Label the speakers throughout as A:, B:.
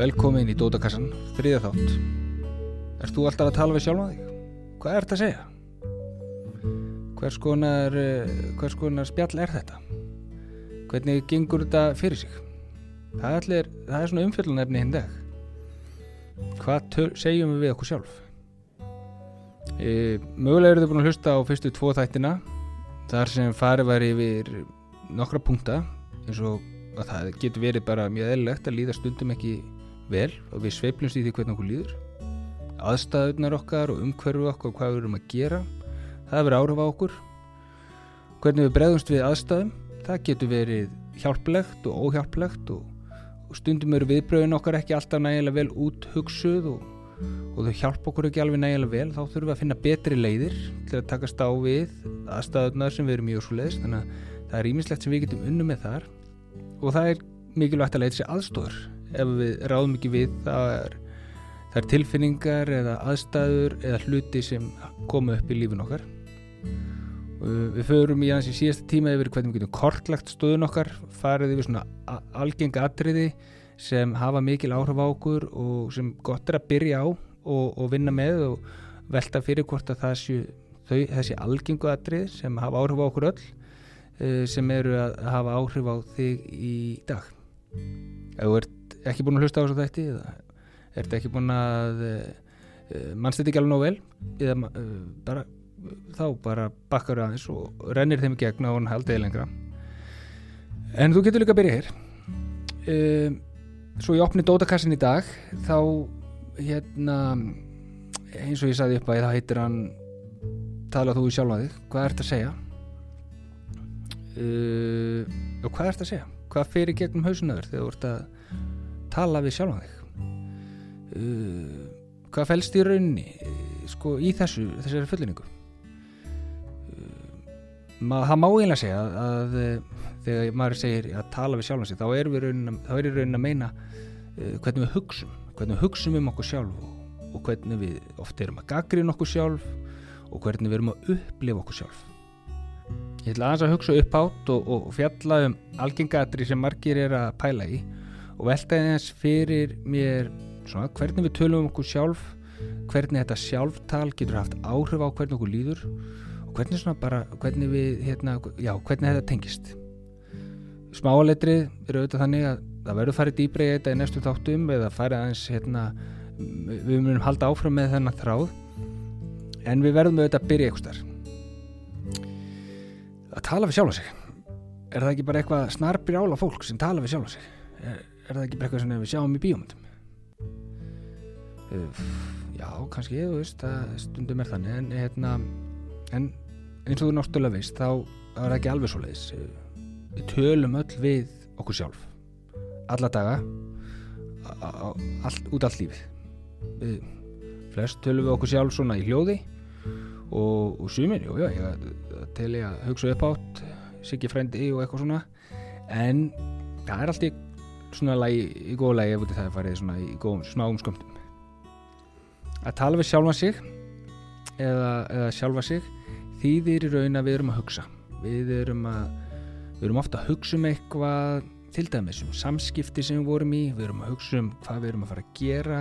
A: Velkomin í Dótakassan, þriða þátt. Erst þú alltaf að tala við sjálfa þig? Hvað ert að segja? Hvers konar, eh, hvers konar spjall er þetta? Hvernig gengur þetta fyrir sig? Það er, allir, það er svona umfjöldunarefni hinn dag. Hvað töl, segjum við við okkur sjálf? E, mögulega eru þið búin að hlusta á fyrstu tvo þættina þar sem farið var yfir nokkra punkta eins og að það getur verið bara mjög eðlilegt að líða stundum ekki vel og við sveiflumst í því hvernig okkur líður. Aðstæðunar okkar og umhverfu okkar og hvað við erum að gera það verður áhrif á okkur. Hvernig við bregðumst við aðstæðum það getur verið hjálplegt og óhjálplegt og, og stundum eru viðbröðin okkar ekki alltaf nægilega vel út hugsuð og, og þau hjálpa okkur ekki alveg nægilega vel. Þá þurfum við að finna betri leiðir til að takast á við aðstæðunar sem við erum mjög svo leiðist þannig að það er ímislegt sem við getum unnu með þar og það er mikilvægt að leita sér aðstóður ef við ráðum ekki við það er, það er tilfinningar eða aðstæður eða hluti sem koma upp í lífun okkar. Við förum í aðeins í síðasta tíma yfir hvernig við getum kortlagt stöðun okkar farið yfir svona algenga atriði sem hafa mikil áhrif á okkur og sem gott er að byrja á og, og vinna með og velta fyrir hvort að séu þau, þessi algengu atriði sem hafa áhrif á okkur öll eh, sem eru að hafa áhrif á þig í dag. Ef þú ert ekki búin að hlusta á þessu þætti eða ert ekki búin að uh, mannst þetta ekki alveg nóg vel? Eða uh, bara þá bara bakkar aðeins og rennir þeim í gegn og hann haldiði lengra. En þú getur líka að byrja hér. Uh, svo ég opni dótakassin í dag þá hérna eins og ég sagði upp að það heitir hann tala þú í sjálfa þig? Hvað ert að segja? Og hvað ert að segja? Hvað fyrir gegnum hausunaður þegar þú ert að tala við sjálfa þig? Uh, hvað fælst í rauninni uh, sko í þessu þessari fullinningu uh, það má eiginlega segja að, að þegar maður segir að tala við sjálfa sig þá er við raunin, í raunin að meina hvernig við hugsum hvernig við hugsum um okkur sjálf og, og hvernig við oft erum að gaggrina okkur sjálf og hvernig við erum að upplifa okkur sjálf. Ég ætla aðeins að hugsa upp átt og, og fjalla um algengatri sem margir er að pæla í og velta eins fyrir mér svona, hvernig við tölum um okkur sjálf hvernig þetta sjálftal getur haft áhrif á hvernig okkur líður og hvernig bara, hvernig við hérna, já, hvernig þetta tengist. Smáletrið eru auðvitað þannig að það verður farið dýbra í þetta í næstu þáttum eða farið aðeins hérna, við munum halda áfram með þennan þráð en við verðum auðvitað að byrja eitthvað að tala við sjálfa sig. Er það ekki bara eitthvað snarbrjála fólk sem tala við sjálfa sig? Er, er það ekki bara eitthvað sem við sjáum í bíómyndum? Uh, já, kannski þú veist, það stundum er þannig en, hérna, en eins og þú náttúrulega veist þá er það ekki alveg svo leiðis við tölum öll við okkur sjálf. Alla daga all, út allt lífið. Við flest tölum við okkur sjálf svona í hljóði og, og sumir, jú, já, ég til ég að hugsa upp átt Siggi frendi og eitthvað svona en það er alltaf svona lagi, í góða lagi ef það er farið svona í góðum smáum skömmtum. Að tala við sjálfa sig eða, eða sjálfa sig þýðir í raun að við erum að hugsa. Við erum að við erum ofta að hugsa um eitthvað til dæmis um samskipti sem við vorum í við erum að hugsa um hvað við erum að fara að gera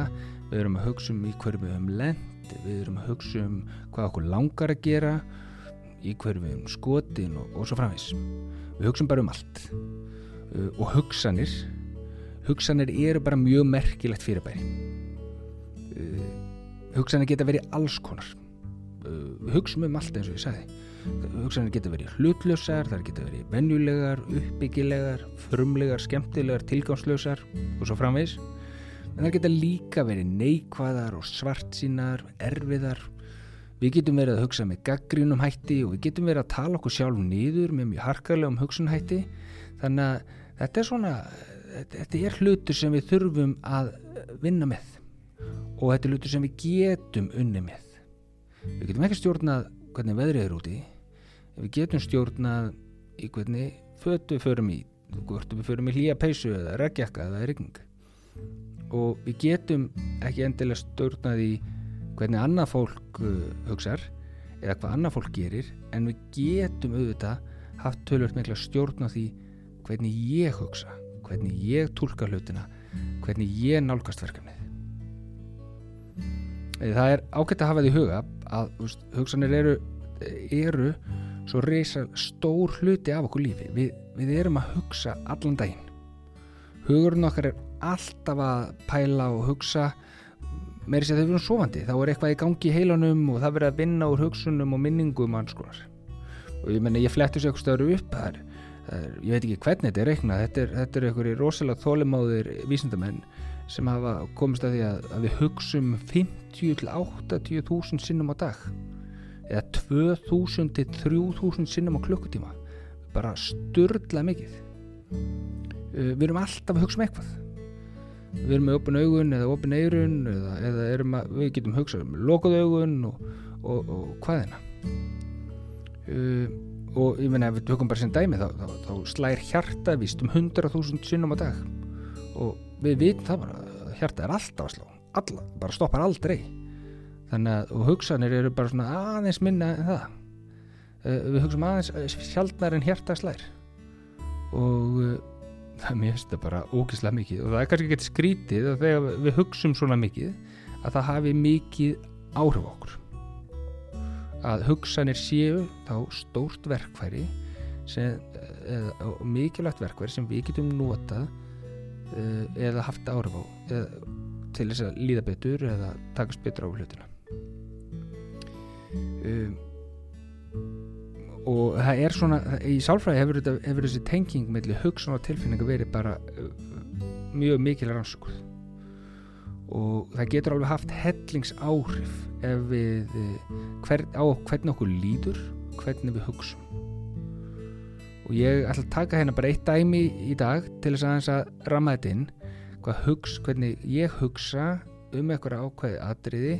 A: við erum að hugsa um í hverju við höfum lend við erum að hugsa um hvað okkur langar að gera í hverju við erum skotin og, og svo framins við hugsaum bara um allt. Og hugsanir hugsanir eru bara mjög merkilegt fyrirbæri. Uh, hugsanir geta verið alls konar. Uh, við hugsaum um allt eins og ég sagði. Hugsanir geta verið hlutlösar þar geta verið venjulegar, uppbyggilegar frumlegar, skemmtilegar, tilgangslösar og svo framvegs en það geta líka verið neikvæðar og svartsínar, erfiðar. Við getum verið að hugsa með gaggrínum hætti og við getum verið að tala okkur sjálf niður með mjög harkarlegum hugsunhætti þannig að þetta er svona þetta er hlutur sem við þurfum að vinna með. Og þetta er hlutur sem við getum unni með. Við getum ekki stjórnað hvernig veðrið er úti. Við getum stjórnað í hvernig fötu förum í hvort við förum í hlýja peysu eða reggjakka eða rigning. Og við getum ekki endilega stjórnað í hvernig annað fólk uh, hugsar eða hvað annað fólk gerir. En við getum auðvitað haft tölvöld mikla stjórn á því hvernig ég hugsa hvernig ég tólka hlutina hvernig ég nálgast verkefnið. Það er ágætt að hafa því huga að veist, hugsanir eru, eru svo reysa stór hluti af okkur lífi. Við, við erum að hugsa allan daginn. Hugurinn okkar er alltaf að pæla og hugsa. Með þess að þau verðum sofandi þá er eitthvað í gangi í heilanum og það verður að vinna úr hugsunum og minningum og anskonar og ég menna ég flettur sér eitthvað stöður upp það er, ég veit ekki hvernig þetta er reiknað. Þetta er, þetta er einhverju rosalega þólimáðir vísindamenn sem hafa komist að því að, að við hugsum 50-80.000 sinnum á dag. Eða 2.000-3.000 sinnum á klukkutíma. Bara sturdla mikið. Uh, við erum alltaf að hugsa um eitthvað. Við erum með opin augun eða opin eirun eða, eða að, við getum hugsað um lokuð augun og, og, og hvaðina uh, og ég menna ef við tökum bara sem dæmi þá, þá, þá slær hjartavist um 100.000 sinnum á dag. Og við vitum það bara að hjarta er alltaf að slá alla, bara stoppar aldrei. Þannig að og hugsanir eru bara svona aðeins minna en það. Uh, við hugsaum aðeins uh, sjálfnar en hjarta slær. Og uh, það mér finnst það bara ógislega mikið. Og það er kannski ekki skrítið að þegar við hugsaum svona mikið að það hafi mikið áhrif okkur að hugsanir séu þá stórt verkfæri sem, eða mikilvægt verkfæri sem við getum notað eða haft áhrif á eða til þess að líða betur eða takast betur á hlutina. Um, og það er svona í sálfræði hefur, hefur þessi tenging með hugsun og tilfinningu verið bara uh, mjög mikil rannsókuð og það getur alveg haft hellingsáhrif ef við uh, hver, á hvernig okkur líður hvernig við hugsum. Og ég ætla að taka hérna bara eitt dæmi í dag til þess að, ramma þetta inn. Hvað hugs, hvernig ég hugsa um eitthvað ákveði atriði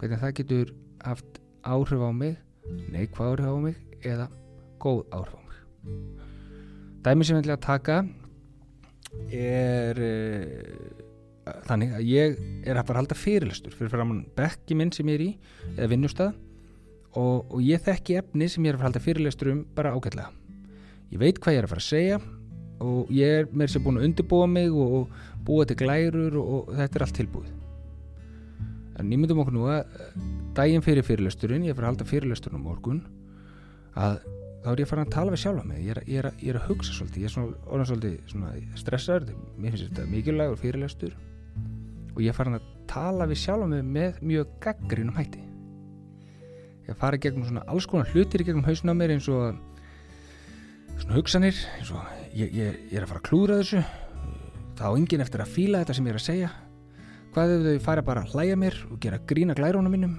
A: hvernig það getur haft áhrif á mig neikvað áhrif á mig eða góð áhrif á mig. Dæmi sem ég ætla að taka er uh, þannig að ég er að fara að halda fyrirlistur fyrir framann bekki minn sem ég er í eða vinnustad og, og ég þekki efni sem ég er að fara að halda fyrirlistur um bara ágætlega. Ég veit hvað ég er að fara að segja og ég er með þess að búin að undirbúa mig og, og búa til glærur og, og þetta er allt tilbúið. En ég myndum okkur nú að daginn fyrir fyrirlesturinn, ég er að halda fyrirlesturinn á morgun að þá er ég að fara að tala við sjálfa mig. Ég er, ég er, að, ég er að hugsa svolítið, ég er svona, svolítið stressaður, mér finnst þetta mikilvægur fyrirlestur og ég farin að tala við sjálfa mig með mjög gaggrínum hætti. Ég að fara gegnum svona alls konar hlutir gegnum hausna mér eins og svona hugsanir eins og ég, ég, ég er að fara að klúra þessu. Þá er engin eftir að fíla þetta sem ég er að segja. Hvað ef þau fara bara að hlæja mér og gera grína glærónum minnum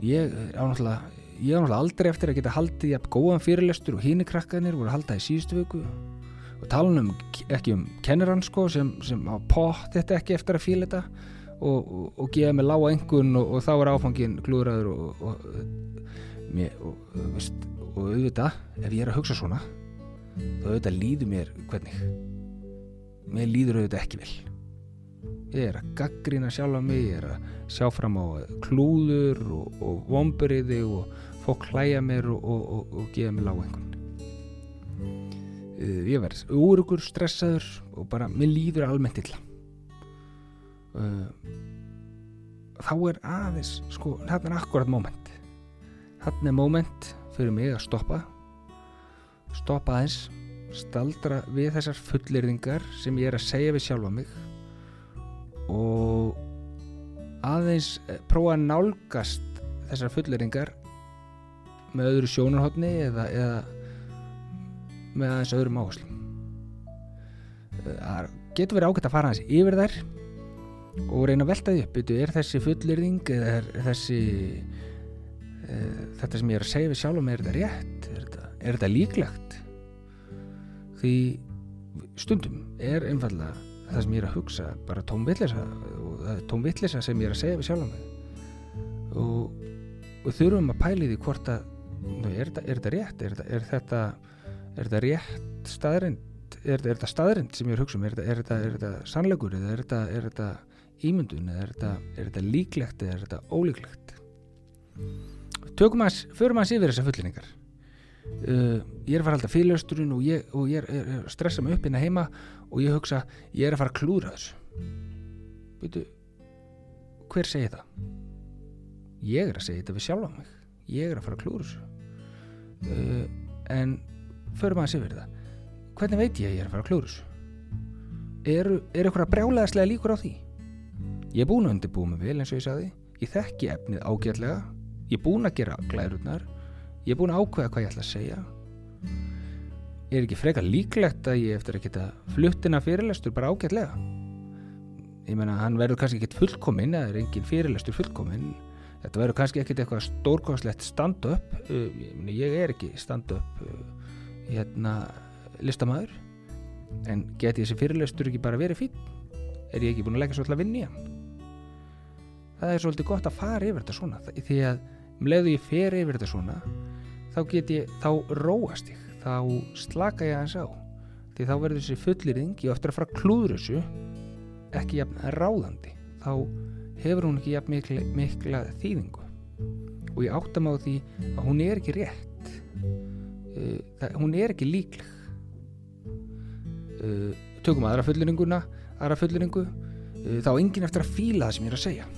A: ég er ánáttúrulega ég er náttúrulega aldrei eftir að geta haldið jafn góðan fyrirlestur og hínu krakkanir voru að halda í síðustu vöku og tala um ekki um kennarann sko sem, sem á pott þetta ekki eftir að fíla þetta. Og, og, og gefa mig lága engun og, og þá er áfangin glúðræður og mér, og auðvitað ef ég er að hugsa svona þá auðvitað líður mér hvernig? Mér líður auðvitað ekki vel. Ég er að gaggrina sjálf á mig ég er að sjá fram á klúður og, og vomburiði og fólk hlæja mér og, og, og gefa mér lág einhvern uh, ég verð úrugur stressaður og bara mér líður almennt illa. Uh, þá er aðeins sko, hérna er akkurat moment. Hérna er moment fyrir mig að stoppa. Stoppa aðeins staldra við þessar fullirðingar sem ég er að segja við sjálfa mig og aðeins eh, prófa að nálgast þessar fullirðingar með öðru sjónarhóttni eða, eða með aðeins öðrum áherslum. Eh, það getur verið ágætt að fara aðeins yfir þær og reyna að velta því upp. Er þessi fullirðing eða er þessi e, þetta sem ég er að segja við sjálf er þetta rétt, er þetta, er þetta líklegt? Því stundum er einfallega það sem ég er að hugsa bara tómvillisa og það er tómvillisa sem ég er að segja við sjálf mig. Og, og þurfum að pæli því hvort að er þetta rétt? Er þetta, er þetta, er þetta rétt staðrind er þetta staðrind sem ég er að hugsa um? Er þetta, þetta sannlegur eða er þetta ímyndun eða er þetta líklegt eða er þetta ólíklegt? Tökum að förum að síður þessar fullinningar uh, ég er að fara alltaf fyrirlesturinn og ég, og ég er, er, er að stressa mig upp inn að heima og ég hugsa, ég er að fara að klúra þessu. Veitu hver segir það? ég er að segja þetta við sjálfa mig. Ég er að fara að klúra þessu. Uh, en förum að sé verið það. Hvernig veit ég að ég er að fara að klúra þessu? Er, er eitthvað brjálæðislega líkur á því? Ég er búin að undirbúa mig vel eins og ég sagði. Ég þekki efnið ágætlega. Ég er búin að gera glærurnar. Ég er búin að ákveða hvað ég ætla að segja. Er ekki frekar líklegt að ég eftir að geta fluttina fyrirlestur bara ágætlega? Ég menna hann verður kannski ekkit fullkominn eða er engin fyrirlestur fullkominn. Þetta verður kannski ekkit eitthvað stórkvæmslegt stand-up. Ég er ekki stand-up uh, hérna listamæður en geti þessi fyrirlestur ekki bara verið fín er ég ekki búin að leggja svolítið að vinna í hann? Það er svolítið gott að fara yfir þetta svona því að um leiðu ég fer yfir þetta svona þá get ég, þá róast ég þá slaka ég aðeins á. Því þá verður þessi fullirðing ég ofta að fara klúður þessu ekki jafn ráðandi. Þá hefur hún ekki jafn mikla, mikla þýðingu. Og ég átta mig á því að hún er ekki rétt uh, það, hún er ekki líkleg. Uh, tökum aðra fulliringuna aðra fulliringu uh, þá enginn eftir að fíla það sem ég er að segja.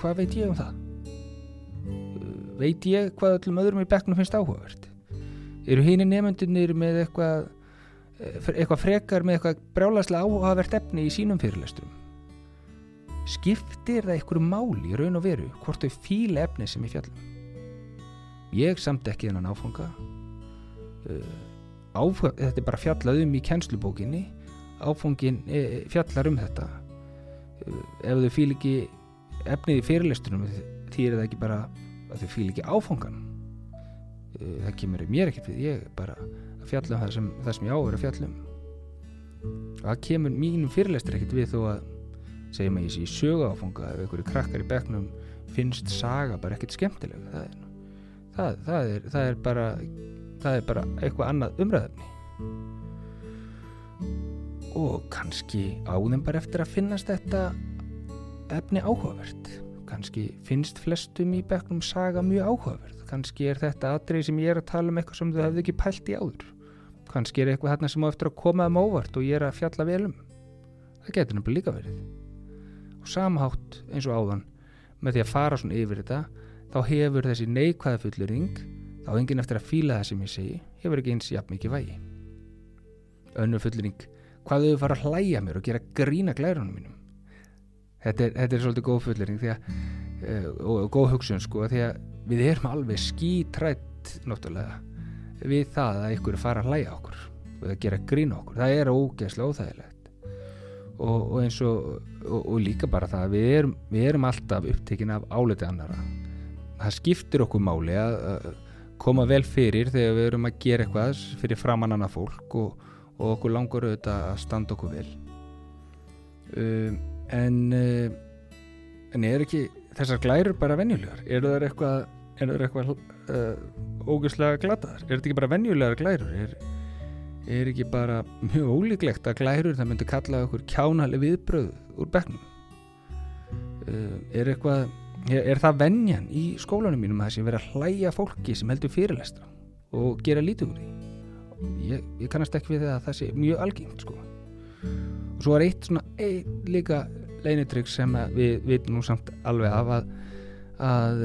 A: Hvað veit ég um það? Veit ég hvað öllum öðrum í bekknum finnst áhugavert? Eru hínir nefndunir með eitthvað eh, eitthvað frekar með eitthvað brálaslega áhugavert efni í sínum fyrirlesturum skiptir það einhverju máli í raun og veru hvort þau fíla efni sem ég fjallum ég samt ekki þennan áfanga. Uh, áfanga, þetta er bara fjallað um í kjenslubókinni áfangin e, fjallar um þetta. Uh, ef þau fíl ekki efnið í fyrirlestunum því er það ekki bara að þau fíl ekki áfangan eh, það kemur í mér ekkert við ég bara að fjalla um það sem, það sem ég áver að fjalla um. Það kemur mínum fyrirlestur ekkert við þó að segjum að ég sé sögu áfanga ef einhverju krakkar í begnum finnst saga bara ekkert skemmtileg það er, það, það er, það er bara það er bara eitthvað annað umræðarni og kannski áðum bara eftir að finnast þetta efni áhugavert. Kannski finnst flestum í bekknum saga mjög áhugaverð kannski er þetta aðrið sem ég er að tala um eitthvað sem þau hefðu ekki pælt í áður. Kannski er eitthvað þarna sem á eftir að koma um óvart og ég er að fjalla vel um. Það getur náttúrulega líka verið. Og samhátt eins og áðan með því að fara svona yfir þetta þá hefur þessi neikvæða fullurring þá enginn eftir að fíla það sem ég segi hefur ekki eins jafn mikið vægi. Önnu fullurring hvað þau fara að hlæja mér og gera grína glærunum mínum. Þetta er, þetta er svolítið góð fullering að, uh, og, og góð hugsun sko því að við erum alveg skítrætt náttúrulega við það að ykkur fara að hlæja okkur og að gera grína okkur, það er ógeðslega óþægilegt. Og, og eins og, og líka bara það við erum, við erum alltaf upptekinn af áleti annara það skiptir okkur máli að, að koma vel fyrir þegar við erum að gera eitthvað fyrir framann annað fólk og okkur langar auðvitað að standa okkur vel. Um en uh, en er ekki þessar glærur bara venjulegar? Eru það eitthvað, eitthvað uh, ógustlega glataðar? Er þetta ekki bara venjulegar glærur? Er, er ekki bara mjög ólíklegt að glærur það myndi kalla okkur kjánali viðbröð úr begnum uh, er eitthvað er, það venjan í skólanum mínum að það sé verið að hlæja fólki sem heldur fyrirlestra og gera lítið úr því? Ég, ég kannast ekki við það að það sé mjög algengt sko. Og svo er eitt svona eitt líka leinitrygg sem við vitum nú samt alveg af að, að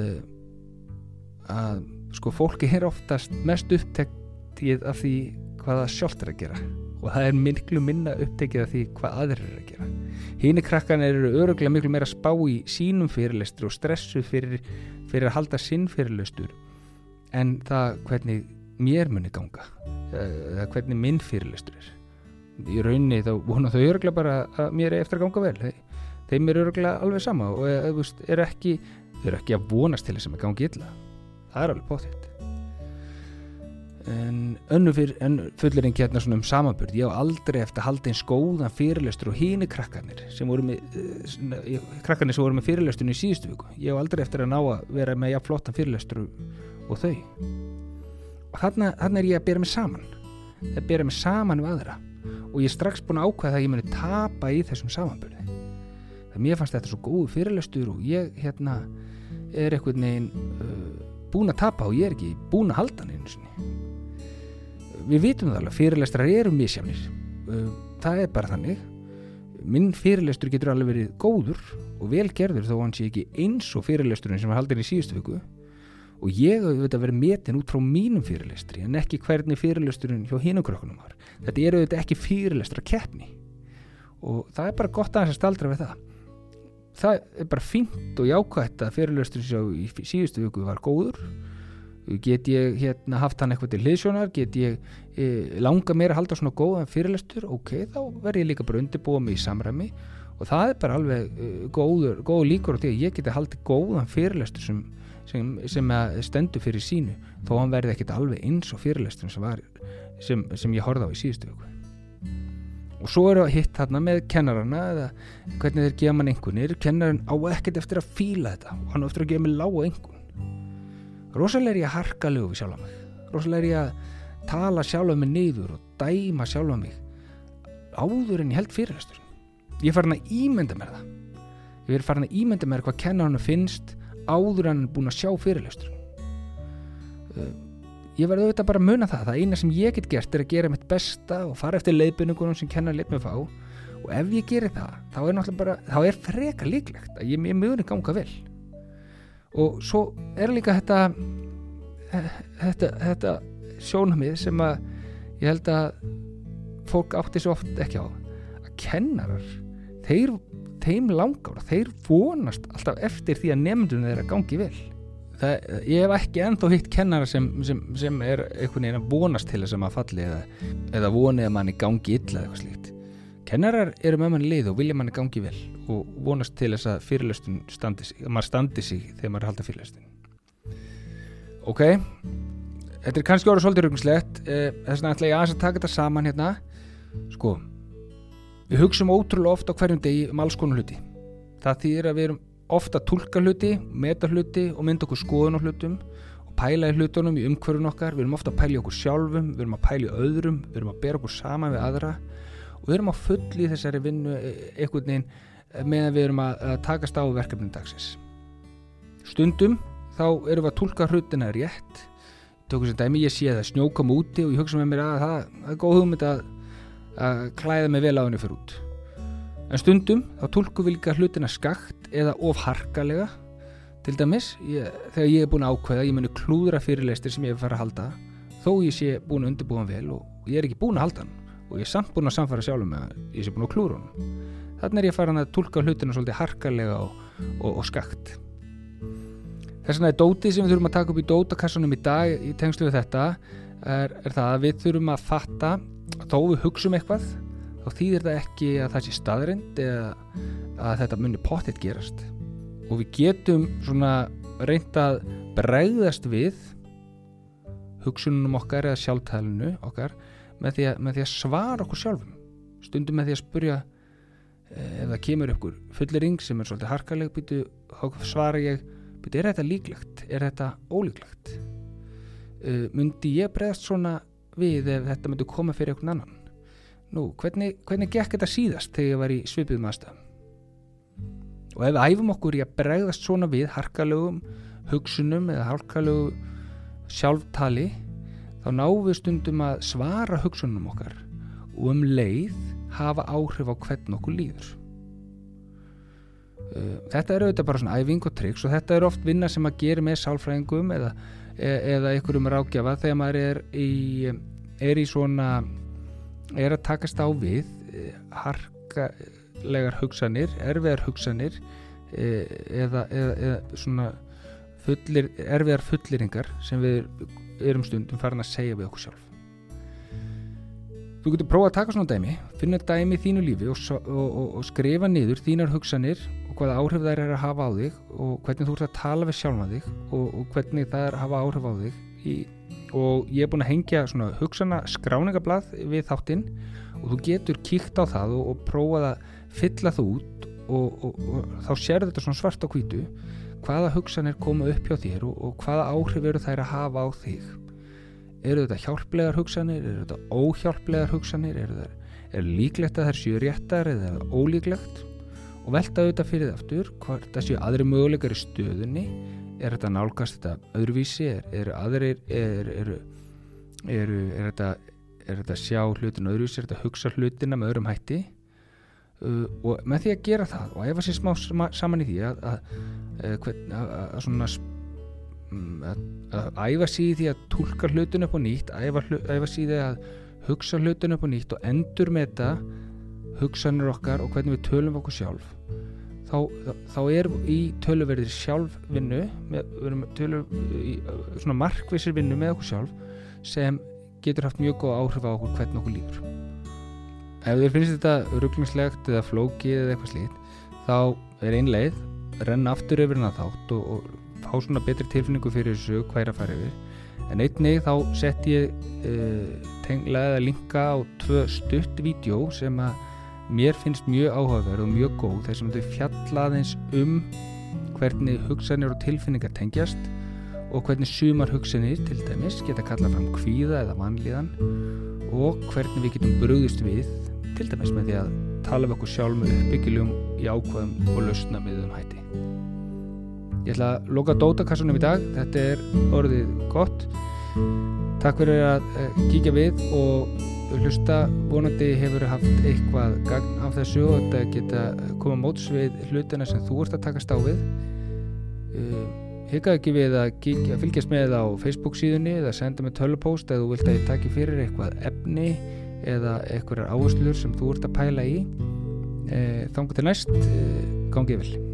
A: að sko fólki er oftast mest upptekið af því hvað það sjálft er að gera. Og það er miklu minna upptekið af því hvað aðrir er að gera hínir krakkan eru öruglega miklu meira spá í sínum fyrirlestur og stressu fyrir, fyrir að halda sinn fyrirlestur en það hvernig mér muni ganga eða hvernig minn fyrirlestur er. Í raunni þá vona þau öruglega bara að mér er eftir að ganga vel. Þeim er öruglega alveg sama og er, er ekki, þau eru ekki að vonast til þess að gangi illa. Það er alveg bóþitt en önnu fullurinn hérna svona um samanbörð ég á aldrei eftir að halda einn skóðan fyrirlestur og hínu krakkarnir sem voru með uh, krakkarnir sem voru með fyrirlesturinn í síðustu viku. Ég á aldrei eftir að ná að vera með jafn flottan fyrirlestur og þau. Og þarna, þarna er ég að bera mig saman. Það bera mig saman við aðra. Og ég er strax búin að ákvæða að ég muni tapa í þessum samanbörði það mér fannst þetta svo góð fyrirlestur og ég hérna er eitthvað neginn uh, búin að tapa og ég er ekki búin að halda hann einu sinni við vitum það alveg, fyrirlestrar eru misjafnir. Uh, það er bara þannig. Minn fyrirlestur getur alveg verið góður og vel gerður þó hann sé ekki eins og fyrirlesturinn sem var haldin í síðustu viku. Og ég auðvitað verið metin út frá mínum fyrirlestri en ekki hvernig fyrirlesturinn hjá hinukrökkunum var. Þetta er auðvitað ekki fyrirlestra keppni. Og það er bara gott aðeins að staldra við það. Það er bara fínt og jákvægt að fyrirlesturinn sem í síðustu viku var góður get ég hérna, haft hann eitthvað til hliðsjónar? Get ég e, langa meira að halda svona góðan fyrirlestur? Ok, þá verð ég líka bara undirbúa mig í samræmi. Og það er bara alveg e, góður, góður líkur á því að ég geti haldið góðan fyrirlestur sem, sem, sem stendur fyrir sínu. Þó hann verði ekkit alveg eins og fyrirlestur sem, var, sem, ég horfði á í síðustu vöku og svo er það hitt hérna með kennarana eða hvernig þeir gefa mann einhvernir kennarin á ekkert eftir að fíla þetta. Og hann á eftir að gefa mig lága einhvern rosalega er ég að harka lögu við sjálfa mig. Rosalega er ég að tala sjálfa mig niður og dæma sjálfa mig áður en ég held fyrirhastur ég er farin að ímynda mér það. Ég er farin að ímynda mér hvað kennar hann finnst áður en hann er búin að sjá fyrirhastur ég verði auðvitað bara að muna það það eina sem ég get gert er að gera mitt besta og fara eftir leiðbynningunum sem kennar leitt með fá. Og ef ég gerir það þá er bara, þá er freka líklegt að ég, ég mjög ganga vel og svo er líka þetta þetta, þetta sjónamið sem að ég held að fólk átti svo oft ekki á. Að kennarar þeir, þeim langar þeir vonast alltaf eftir því að nefndunum þeirra gangi vel. Það, ég hef ekki ennþá hitt kennara sem, sem, sem er einhvern veginn að vonast til þess að maður falli eða, eða vonið að manni gangi illa eða eitthvað slíkt. Kennarar eru með manni lið og vilja manni gangi vel og vonast til þess að fyrirlöstun standi sig, að maður standi sig þegar maður er haldið fyrirlöstun ok þetta er kannski orðið svolítið rögnslegt eh, þess vegna ætla ég aðeins að taka þetta saman hérna. Sko við hugsaum ótrúlega ofta á hverjum degi um alls konar hluti. Það þýðir að við erum ofta að tólka hluti, meta hluti og mynda okkur skoðun á hlutum og pæla í hlutunum í umhverjum okkar. Við erum ofta að pæla í okkur sjálfum, við erum að pæla í öðrum við erum að bera okkur saman við aðra og við erum á fulli þessari vinnu e, einhvern veginn meðan við erum að, að takast á verkefnin dagsins. Stundum þá erum við að tólka hlutina rétt. Tökum sem dæmi ég sé að snjókam úti og ég hugsa með mér að það, það er góð hugmynd að, að klæða mig vel á henni fyrir út. En stundum þá tólkum við líka hlutina skakt eða ofharkalega til dæmis ég, þegar ég er búin að ákveða ég muni klúðra fyrirleistir sem ég er farið að halda þó ég sé búin að undirbúa vel og ég er ekki búin að halda hann og ég er samt búin að samfara sjálfum með að ég sé búin að klúra honum þannig er ég farin að tólka hlutina svolítið harkalega og, og, og skakt. Þess vegna er dótið sem við þurfum að taka upp í dótakassunum í dag í tengslu við þetta er, er það að við þurfum að fatta að þó við hugsaum eitthvað þá þýðir það ekki að það sé staðrind eða að þetta munir pottitt gerast. Og við getum svona reynd að bregðast við hugsunum okkar eða sjálftælinu okkar með því, að, með því að svara okkur sjálfum. Stundum með því að spurja ef það kemur ykkur fullering sem er svolítið harkaleg býtu, svara ég býtu, er þetta líklegt, er þetta ólíklegt? Uh, myndi ég bregðast svona við ef þetta myndi koma fyrir einhvern annan? Nú, hvernig, hvernig gekk þetta síðast þegar ég var í svipiðum aðstæðum? Og ef við æfum okkur í að bregðast svona við harkalegum hugsunum eða harkalegu sjálftali þá náum við stundum að svara hugsunum okkar og um leið hafa áhrif á hvern okkur líður. Uh, þetta er auðvitað bara svona æfing og triks og þetta er oft vinna sem að gera með sálfræðingum eða, e, eða einhverjum rákjafa þegar maður er í, er í svona, er að takast á við e, harkalegar hugsanir, erfiðar hugsanir e, eða, eða, eða svona fullir, erfiðar fulliringar sem við erum stundum farin að segja við okkur sjálf þú getur prófað að taka svona dæmi finna dæmi í þínu lífi og, og, og, og skrifa niður þínar hugsanir og hvaða áhrif þær er að hafa á þig og hvernig þú ert að tala við sjálfa þig og hvernig er að hafa áhrif á þig í, og ég er búin að hengja svona hugsana skráningablað við þáttinn og þú getur kíkt á það og prófað að fylla þú út og þá sér þetta svona svart á hvítu hvaða hugsanir koma upp hjá þér og hvaða áhrif eru þær að hafa á þig eru þetta hjálplegar hugsanir? Eru þetta óhjálplegar hugsanir? Eru er líklegt að þær séu réttar eða ólíklegt? Og velta auðvitað fyrir það aftur hvort það séu aðri möguleikar í stöðunni. Er þetta nálgast þetta öðruvísi? Er, er aðrir er, er, er þetta er þetta að sjá hlutin öðru er þetta að hugsa hlutina með öðrum hætti? Uh, og með því að gera það og efa sér smá sama- saman í því að, að, að, hvern- að, að svona að, að æfa í því að túlka hlutin upp á nýtt æfa, æfa því að hugsa hlutin upp á nýtt og endur með þetta hugsanir okkar og hvernig við tölum okkur sjálf. Þá, þá er í töluverðir sjálfvinnu með, við erum tölu, í, svona markvissir vinnu með okkur sjálf sem getur haft mjög góð áhrif á okkur hvernig okkur líður. Ef þér finnst þetta rugglingslegt eða flókið eða eitthvað slíkt þá er ein leið renna aftur yfir hana þátt og, og fá svona betri tilfinningu fyrir þessu hvað er að fara yfir en einnig þá sett ég uh, tengla eða linka á tvö stutt vídeo sem að mér finnst mjög áhugaverð og mjög góð þar sem þau fjalla aðeins um hvernig hugsanir og tilfinningar tengjast og hvernig sumar hugsanir til dæmis geta kallað fram kvíða eða vanlíðan og hvernig við getum brugðist við til dæmis með því að tala við okkur sjálf með uppbyggiljum í ákvæðum og lausna miðum hætti. Ég ætla að loka dótakassunum í dag, þetta er orðið gott. Takk fyrir að uh, kíkja við og hlusta vonandi hefur haft eitthvað gagn af þessu og þetta geta koma móts við hlutina sem þú ert að takast á við. Uh, Hyggaðu ekki við að, kíkja, að fylgjast með á Facebook síðunni eða senda með tölupóst eða þú vilt að ég taki fyrir eitthvað efni eða eitthvað áherslur sem þú ert að pæla í. Þangu til næst, gangið vel.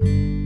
A: you